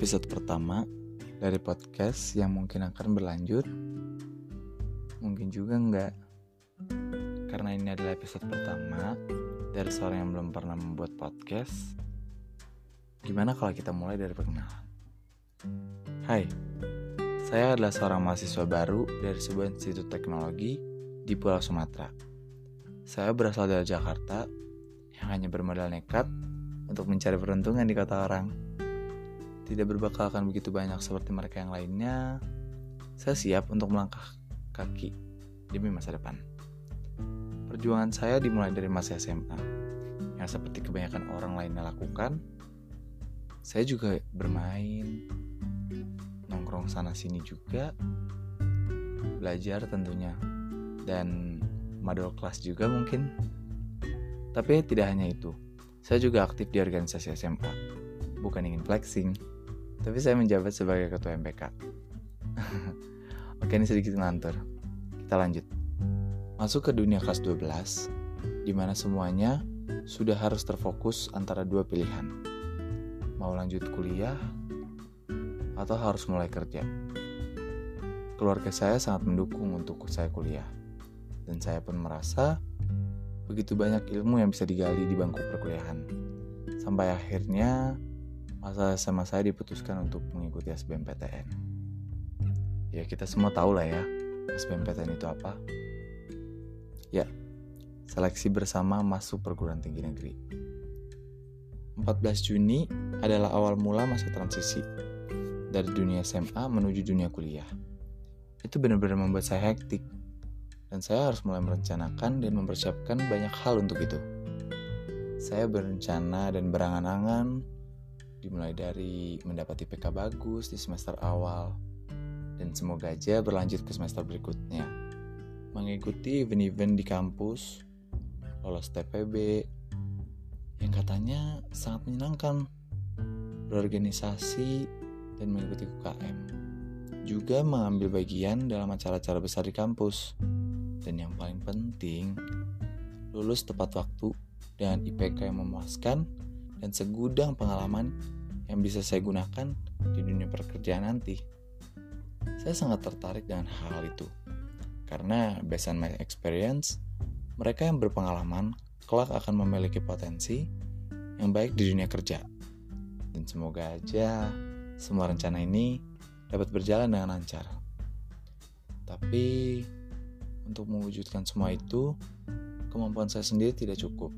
episode pertama dari podcast yang mungkin akan berlanjut. Mungkin juga enggak. Karena ini adalah episode pertama dari seorang yang belum pernah membuat podcast. Gimana kalau kita mulai dari perkenalan? Hai, saya adalah seorang mahasiswa baru dari sebuah institut teknologi di Pulau Sumatera. Saya berasal dari Jakarta yang hanya bermodal nekat untuk mencari peruntungan di kota orang tidak berbakalkan begitu banyak seperti mereka yang lainnya, saya siap untuk melangkah kaki demi masa depan. Perjuangan saya dimulai dari masa SMA, yang seperti kebanyakan orang lainnya lakukan. Saya juga bermain, nongkrong sana-sini juga, belajar tentunya, dan madol kelas juga mungkin. Tapi tidak hanya itu, saya juga aktif di organisasi SMA, bukan ingin flexing tapi saya menjabat sebagai ketua MPK. Oke, ini sedikit ngantor. Kita lanjut. Masuk ke dunia kelas 12, di mana semuanya sudah harus terfokus antara dua pilihan. Mau lanjut kuliah atau harus mulai kerja. Keluarga saya sangat mendukung untuk saya kuliah. Dan saya pun merasa begitu banyak ilmu yang bisa digali di bangku perkuliahan. Sampai akhirnya masa SMA saya diputuskan untuk mengikuti SBMPTN. Ya kita semua tahu lah ya, SBMPTN itu apa. Ya, seleksi bersama masuk perguruan tinggi negeri. 14 Juni adalah awal mula masa transisi dari dunia SMA menuju dunia kuliah. Itu benar-benar membuat saya hektik, dan saya harus mulai merencanakan dan mempersiapkan banyak hal untuk itu. Saya berencana dan berangan-angan dimulai dari mendapat IPK bagus di semester awal dan semoga aja berlanjut ke semester berikutnya. Mengikuti event-event di kampus, lolos TPB, yang katanya sangat menyenangkan, berorganisasi dan mengikuti UKM. Juga mengambil bagian dalam acara-acara besar di kampus. Dan yang paling penting, lulus tepat waktu dengan IPK yang memuaskan dan segudang pengalaman yang bisa saya gunakan di dunia pekerjaan nanti. Saya sangat tertarik dengan hal itu, karena based on my experience, mereka yang berpengalaman kelak akan memiliki potensi yang baik di dunia kerja. Dan semoga aja semua rencana ini dapat berjalan dengan lancar. Tapi untuk mewujudkan semua itu, kemampuan saya sendiri tidak cukup.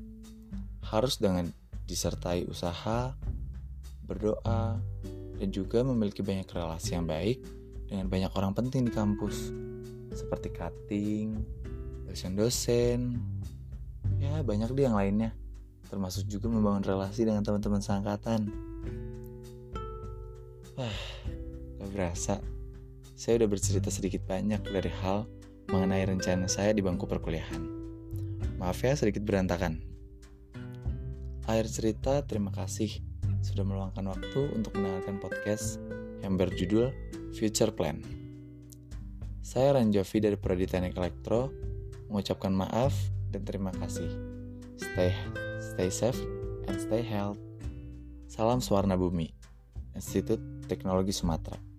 Harus dengan disertai usaha, berdoa, dan juga memiliki banyak relasi yang baik dengan banyak orang penting di kampus, seperti cutting, dosen-dosen, ya banyak deh yang lainnya, termasuk juga membangun relasi dengan teman-teman seangkatan. Wah, gak berasa, saya udah bercerita sedikit banyak dari hal mengenai rencana saya di bangku perkuliahan. Maaf ya sedikit berantakan. Akhir cerita, terima kasih sudah meluangkan waktu untuk mendengarkan podcast yang berjudul Future Plan. Saya Ranjovi dari Prodi Teknik Elektro mengucapkan maaf dan terima kasih. Stay stay safe and stay healthy. Salam Suwarna Bumi, Institut Teknologi Sumatera.